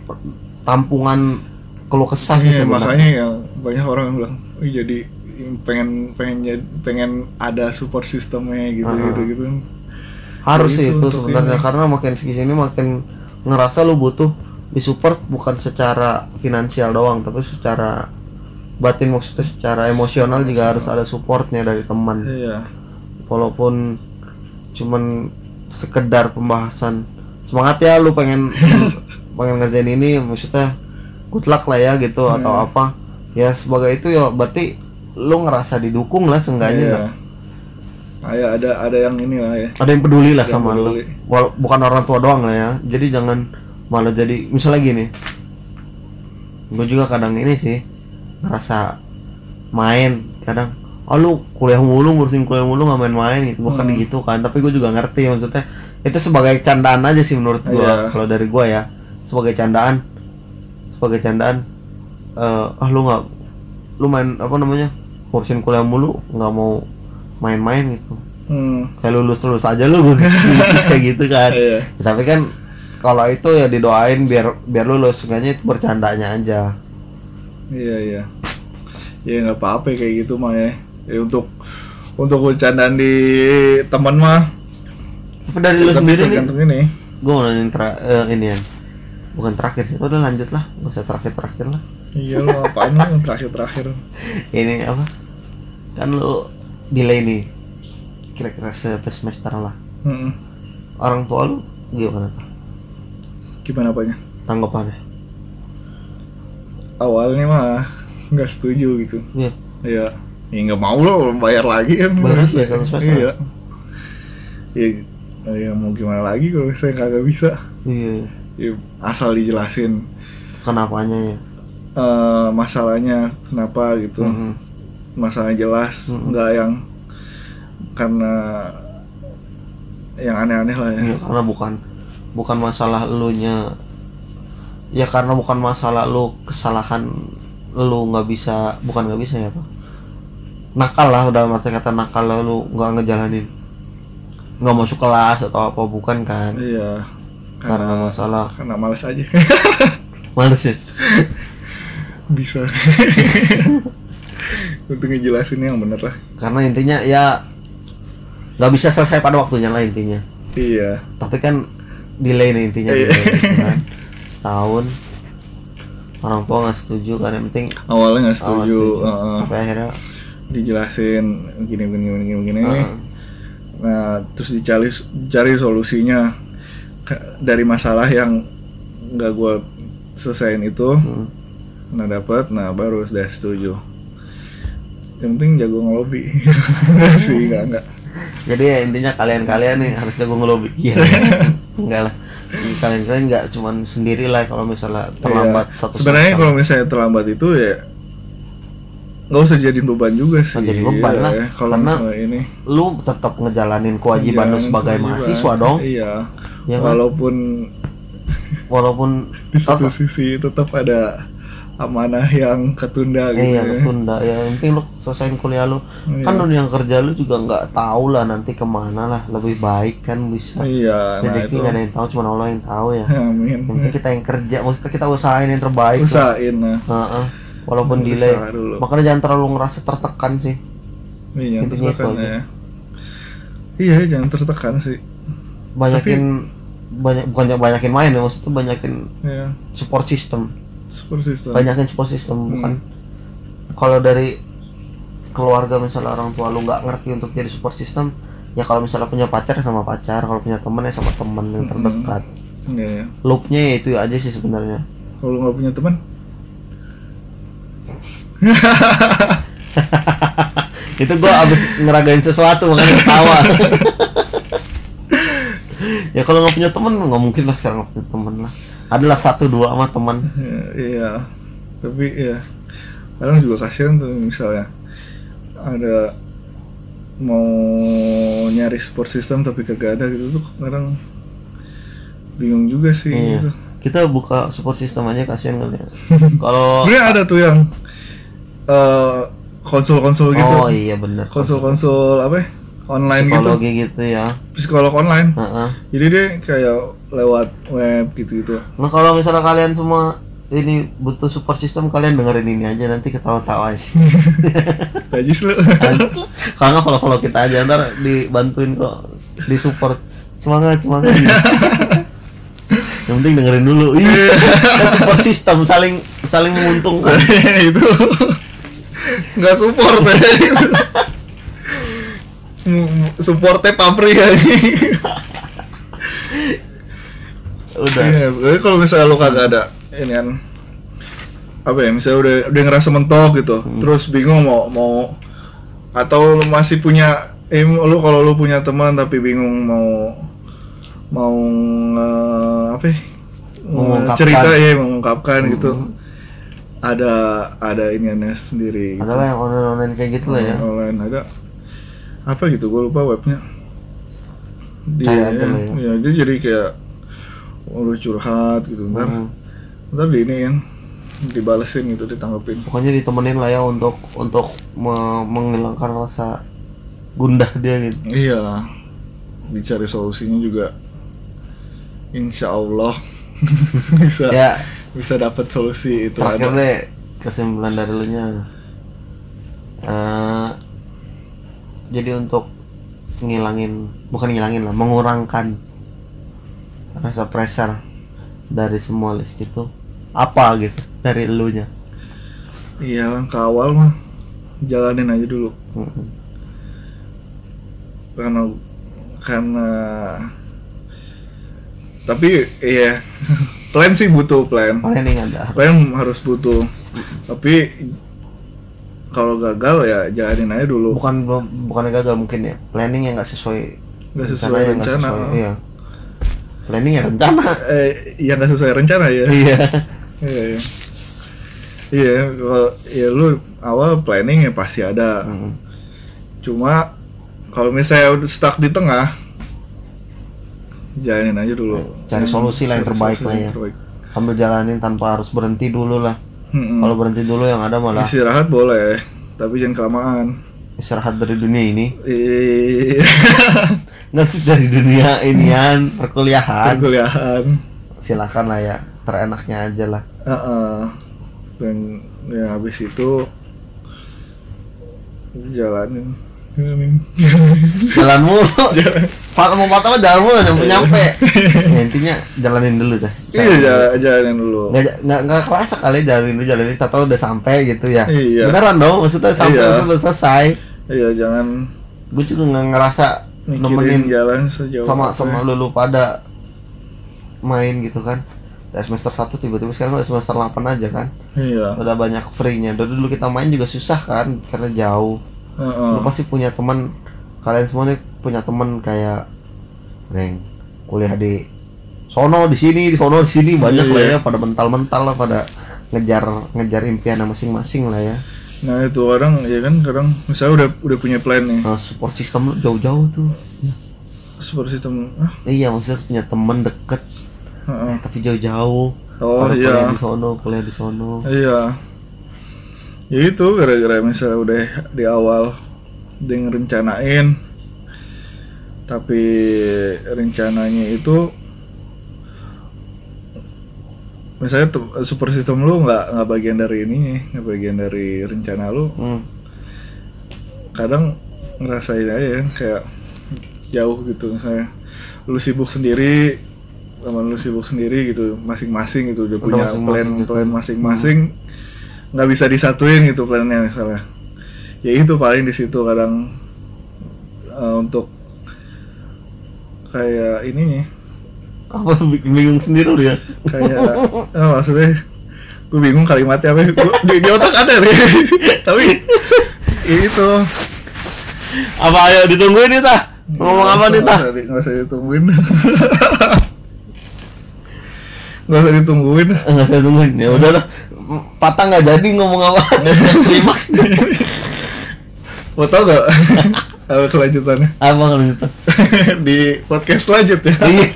tampungan keluh kesah sih Iya, sebenarnya. makanya yang banyak orang yang bilang "Ih, jadi pengen pengen pengen ada support sistemnya gitu Ah. gitu gitu harus Ya sih itu itu sebenarnya ini. karena makin sini makin ngerasa lu butuh disupport bukan secara finansial doang tapi secara batin maksudnya secara emosional juga harus ada supportnya dari teman. Iya. Walaupun cuman sekedar pembahasan semangat ya lu pengen pengen ngerjain ini maksudnya good luck lah ya gitu atau Iya. apa ya sebagai itu ya berarti lu ngerasa didukung lah seenggaknya iya. lah. Kayak ada ada yang ini lah ya ada yang peduli lah Yang sama lu peduli. Wal- bukan orang tua doang lah ya jadi jangan malah jadi misalnya gini gue juga kadang ini sih ngerasa main kadang oh lu kuliah mulu ngurusin kuliah mulu nggak main-main gitu bukan Hmm. gitu kan tapi gue juga ngerti maksudnya itu sebagai candaan aja sih menurut gue Iya. kalau dari gue ya. Sebagai candaan. Sebagai candaan eh ah lu nggak lu main apa namanya ngurusin kuliah mulu nggak mau main-main gitu. Hmm. kayak lulus lulus aja lu kayak gitu kan. Iya. Tapi kan kalau itu ya didoain biar biar lulus. Seenggaknya itu bercandanya aja. Iya iya. Ya nggak apa-apa kayak gitu mah ya. Ya untuk untuk bercandaan di teman mah tapi dari lu sendiri nih. tergantung ini. Gue mau nanya tra- eh, ini ya bukan terakhir sih. Udah lanjut lah. Gak usah terakhir terakhir lah. Iya lo apaan lo terakhir terakhir ini apa? Kan lu delay nih. Kira-kira satu semester lah. Mm-mm. orang tua lu gimana? Gimana apanya? Tanggapannya? Awalnya mah nggak setuju gitu. Iya. Ya ya nggak mau lo bayar lagi kan. Lagi ya, satu semester? iya. Ya, ya mau gimana lagi kalau saya kagak bisa? Iya. Ya, asal dijelasin. Kenapanya ya? Eh, masalahnya kenapa gitu? Mhm. masalahnya jelas Mm-mm. nggak yang karena yang aneh-aneh lah ya. Iya, karena bukan bukan masalah elunya. Ya karena bukan masalah lu kesalahan lu nggak bisa bukan nggak bisa ya pak? Nakal lah udah arti kata nakal lah lu nggak ngejalanin nggak masuk kelas atau apa bukan kan? Iya. Karena masalah. Karena males aja. Males ya? Bisa. Untuk ngejelasin yang bener lah. Karena intinya ya nggak bisa selesai pada waktunya lah intinya. Iya. Tapi kan delay nih intinya Iya. delay, gitu kan. setahun. Orang tua nggak setuju kan yang penting awalnya nggak awal setuju sampai akhirnya dijelasin gini gini gini gini, gini. Nah terus dicari cari solusinya dari masalah yang nggak gua selesaiin itu. Hmm. nah dapat nah baru sudah setuju. Yang penting jago ngelobi. Sih enggak enggak jadi ya intinya kalian-kalian nih harus jago ngelobi. Iya. Enggak lah. Kalian-kalian nggak cuman sendiri lah kalau misalnya terlambat Iya. satu sebenarnya kalau misalnya terlambat itu ya nggak usah jadiin beban juga sih Nggak jadi beban Iya, lah. kalau Karena ini lu tetap ngejalanin kewajiban lu Jalanin sebagai kewajiban. mahasiswa dong iya Ya kan? walaupun walaupun di satu tetap- sisi tetap ada amanah yang ketunda gitu iya ya. ketunda ya penting lu selesaiin kuliah lu Iya. kan dunia kerja lu juga nggak tahu lah nanti ke mana lah lebih baik kan bisa iya nah rezeki nggak ada yang tahu cuma Allah yang tahu ya amin yang penting kita yang kerja maksudnya kita usahain yang terbaik lah. usahain nah Heeh. Walaupun Usaha delay. makanya jangan terlalu ngerasa tertekan sih. Iya Intinya itu aja. ya. Iya jangan tertekan sih. Banyakin banyak bukan banyakin main ya maksudnya banyakin ya support system. Support system. Banyakin support system Hmm. bukan. Kalau dari keluarga misalnya orang tua lu nggak ngerti untuk jadi support system ya kalau misalnya punya pacar sama pacar kalau punya temen ya sama temen yang Hmm. terdekat. Iya, ya. loopnya ya itu aja sih sebenarnya. Kalau nggak punya teman itu gua abis ngeragain sesuatu makanya ketawa ya kalau nggak punya temen nggak mungkin lah sekarang nggak punya temen lah adalah satu dua sama teman Ya, iya tapi ya kadang juga kasihan tuh misalnya ada mau nyari support system tapi kagak ada gitu tuh kadang bingung juga sih Iya. gitu. kita buka support system aja kasihan kali ya kalau Sebenarnya ada tuh yang eh, konsul-konsul gitu oh iya bener konsul-konsul apa ya, online gitu psikologi gitu ya psikolog online Heeh. jadi dia kayak lewat web gitu gitu Nah kalau misalnya kalian semua ini butuh support system kalian dengerin ini aja nanti ketawa-tawa sih. tajis lu Karena kalau kalau kita aja ntar dibantuin kok di support semangat semangat. Yang penting dengerin dulu. Iya. Kan support system saling saling menguntungkan. itu nggak support ya m- supportnya pabrik ya Udah. Iya, tapi kalau misalnya lu kagak ada ini kan apa ya misalnya udah udah ngerasa mentok gitu Hmm. terus bingung mau mau atau lu masih punya eh lu kalau lu punya teman tapi bingung mau mau nge- apa ya, Mengungkapkan. cerita ya mengungkapkan gitu Ada ada iniannya sendiri gitu. Adalah yang online online kayak gitu lah ya. online ada apa gitu gue lupa webnya dia ya. ya dia jadi kayak oh, lu curhat gitu ntar Hmm. ntar di ini kan dibalesin gitu ditanggepin Pokoknya ditemenin lah ya untuk untuk me- menghilangkan rasa gundah dia gitu. iya dicari solusinya juga insya Allah bisa Ya bisa dapat solusi itu terakhir ada. deh kesimpulan dari lu nya Eh, jadi untuk ngilangin bukan ngilangin lah mengurangkan rasa pressure dari semua list itu apa gitu dari lu nya iya langkah awal mah jalanin aja dulu Mm-mm. karena karena tapi iya plan sih butuh plan. Planning ada plan harus butuh. Tapi kalau gagal ya jalanin aja dulu. Bukan bukan gagal mungkin ya. Planning yang nggak sesuai Nggak sesuai nggak rencana. sesuai, iya. Planning ya rencana. Eh yang nggak sesuai rencana ya. Iya. Iya iya. Iya kalau ya lu awal planning ya pasti ada. Mm. cuma kalau misalnya stuck di tengah jalanin aja dulu Cari solusi lah yang terbaik lah ya. terbaik. sambil jalanin tanpa harus berhenti dulu lah Mm-mm. kalau berhenti dulu yang ada malah istirahat boleh tapi jangan kelamaan istirahat dari dunia ini Iya. ngerti dari dunia inian perkuliahan Perkuliahan. silakan lah ya terenaknya aja lah Heeh. Dan ya habis itu jalanin. Jalan mulu. Pak mau patah mah jalan mulu nyampe nyampe ya, intinya jalanin dulu dah. Iya, jala- jalanin dulu. nggak nggak nggak kerasa kali jalanin dulu jalanin tahu udah sampai gitu ya. Iya. beneran dong maksudnya sampai Iya. udah selesai. Iya, jangan gue juga nggak ngerasa mikirin nemenin jalan sejauh sama apa. sama lulu pada main gitu kan. Dari semester 1 tiba-tiba sekarang udah semester 8 aja kan. Iya. udah banyak free-nya. Dari dulu kita main juga susah kan karena jauh Heeh. lu pasti punya teman kalian semua nih punya teman kayak Reng kuliah di sono di sini di sono di sini banyak Iya. lah ya pada mental-mental lah pada ngejar ngejar impian masing-masing lah ya. Nah itu orang ya kan kadang misalnya udah udah punya plan nih. Nah, support system lu jauh-jauh tuh. Super sistem ah iya maksudnya punya temen deket. Heeh. tapi jauh-jauh. Oh iya. kuliah di sono kuliah di sono. Iya ya itu gara-gara misalnya udah di awal dia ngerencanain tapi rencananya itu misalnya super sistem lu nggak nggak bagian dari ini nggak bagian dari rencana lu hmm. kadang ngerasain aja kan kayak jauh gitu misalnya lu sibuk sendiri sama lu sibuk sendiri gitu masing-masing gitu udah Udah punya masing-masing plan gitu. plan masing-masing nggak bisa disatuin gitu plannya misalnya. Ya itu paling di situ kadang eh, untuk kayak ininya. Apa bikin bingung sendiri lu ya? Kayak eh, maksudnya gue bingung kalimatnya apa Gua- di, di otak ada nih. Tapi ya itu. Apa ayo ditungguin nih tah ngomong apa nih tah Nggak usah di- nggak usah ditungguin. Nggak usah ditungguin ya udah lah patah nggak jadi ngomong apa? Klimaks. Mau tau gak apa kelanjutannya? Apa gitu di podcast selanjutnya. Iya.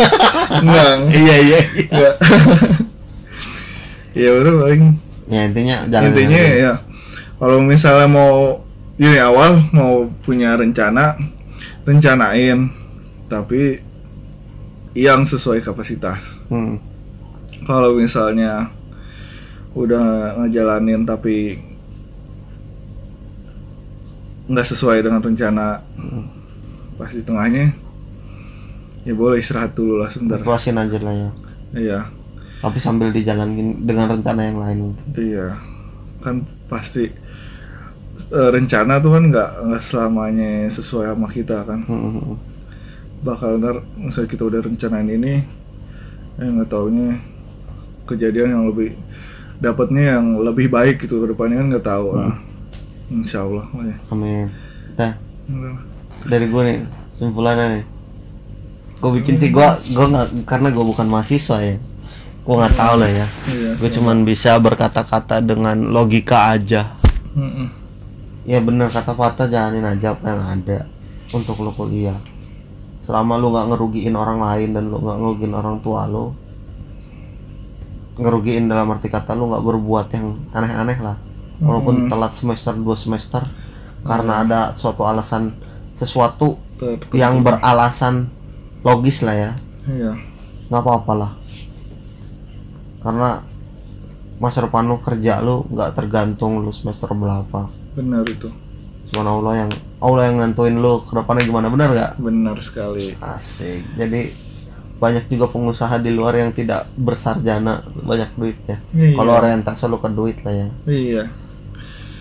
Enggak iya iya Enggak ya udah paling. Ya intinya jangan intinya ya. Kalau misalnya mau ini awal mau punya rencana rencanain. Tapi yang sesuai kapasitas. Hmm. kalau misalnya udah ngejalanin tapi nggak sesuai dengan rencana pas di tengahnya ya boleh istirahat dulu lah sebentar. Ikhlasin aja lah ya. Iya. Tapi sambil dijalanin dengan rencana yang lain iya. Kan pasti eh, rencana tuh kan nggak nggak selamanya sesuai sama kita kan. Hmm. bakal ntar misalnya kita udah rencanain ini eh nggak taunya kejadian yang lebih dapatnya yang lebih baik gitu ke depannya kan nggak tahu. Lah insya Allah lah ya amin. Dah. Udah. dari gue nih simpulannya nih. Gue bikin sih gue gue nggak karena gue bukan mahasiswa ya. Gue nggak tahu lah ya. Iya gue cuman bisa berkata-kata dengan logika aja. Mm-mm. ya bener kata Fata jalanin aja apa yang ada untuk lo kuliah. Selama lu nggak ngerugiin orang lain dan lu nggak ngerugiin orang tua lu ngerugiin dalam arti kata lu nggak berbuat yang aneh-aneh lah. Walaupun telat semester dua semester karena ada suatu alasan sesuatu Ter- yang beralasan logis lah ya. Iya. Nggak apa-apa lah. Karena masa depan lu kerja lu nggak tergantung lu semester berapa. Benar itu. Cuman Allah yang Allah yang nentuin lu ke depannya gimana benar nggak? Benar sekali. Asik. Jadi banyak juga pengusaha di luar yang tidak bersarjana banyak duitnya Iya. kalau orientasi lu ke duit lah ya. Iya.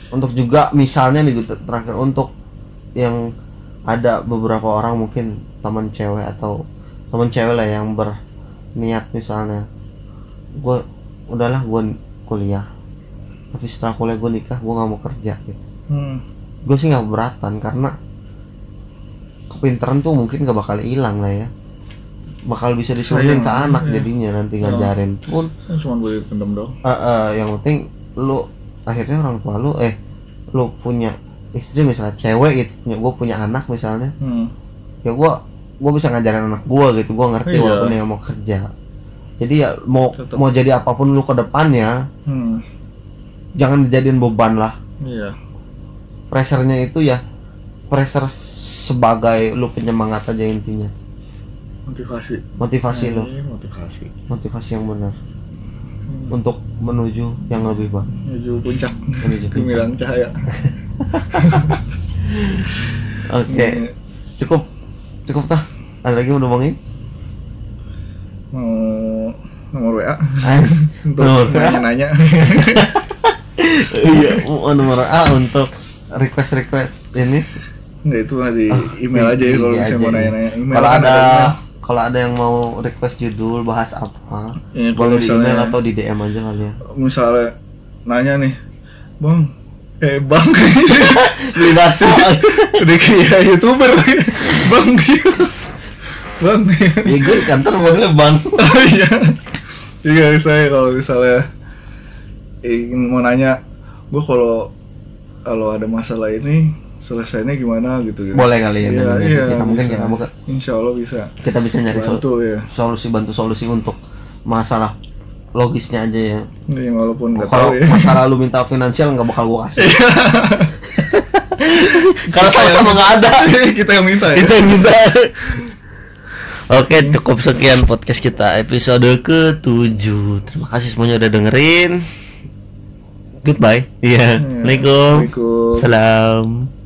Untuk juga misalnya nih gitu, terakhir untuk yang ada beberapa orang mungkin teman cewek atau teman cewek lah yang berniat misalnya gue udahlah gue kuliah tapi setelah kuliah gue nikah gue nggak mau kerja gitu. Hmm. gue sih nggak keberatan karena kepintaran tuh mungkin gak bakal hilang lah ya bakal bisa disuruhin ke anak iya. jadinya nanti ngajarin pun saya cuma boleh pendem dong eh, eh, yang penting lu akhirnya orang tua lu eh lu punya istri misalnya cewek gitu punya gue punya anak misalnya hmm. ya gue gue bisa ngajarin anak gue gitu gue ngerti Iya. walaupun yang mau kerja jadi ya mau Tetep. mau jadi apa pun lu ke depannya Hmm. jangan dijadiin beban lah iya pressernya itu ya pressure sebagai lu penyemangat aja intinya motivasi. Motivasi lu Ini motivasi. Motivasi yang benar. Untuk menuju yang lebih baik menuju puncak. Menuju puncak. gemilang cahaya. Oke. Ini. Cukup. Cukup tah. Ada lagi mau ngomongin mau nomor WA untuk Nomor WA. nanya-nanya iya nomor A untuk request request ini. Nggak itu di Ah, email aja ya kalau misalnya mau nanya-nanya. Kalau kan ada email. Kalau ada yang mau request judul bahas apa kalau boleh di email atau di DM aja kali ya. Misalnya nanya nih bang eh bang. Beli bakso udah kayak youtuber bang. Bang. Ya gue kantor panggilnya bang. Oh iya. Iya saya kalau misalnya ingin mau nanya gua kalau kalau ada masalah ini selesainya gimana gitu gitu. Boleh kali ya Iya, nanya iya, kita mungkin bisa. kita buka. Insya Allah bisa. Kita bisa nyari sol- bantu ya solusi bantu solusi untuk masalah logisnya aja ya. Nih, walaupun nggak kalau tahu ya masalah lu minta finansial nggak bakal gua kasih. Karena sama-sama nggak ada. Kita yang minta ya. Kita yang minta. Oke cukup sekian podcast kita. Episode ke-7 Terima kasih semuanya udah dengerin. Goodbye. Iya. Assalamualaikum. Assalamualaikum Salam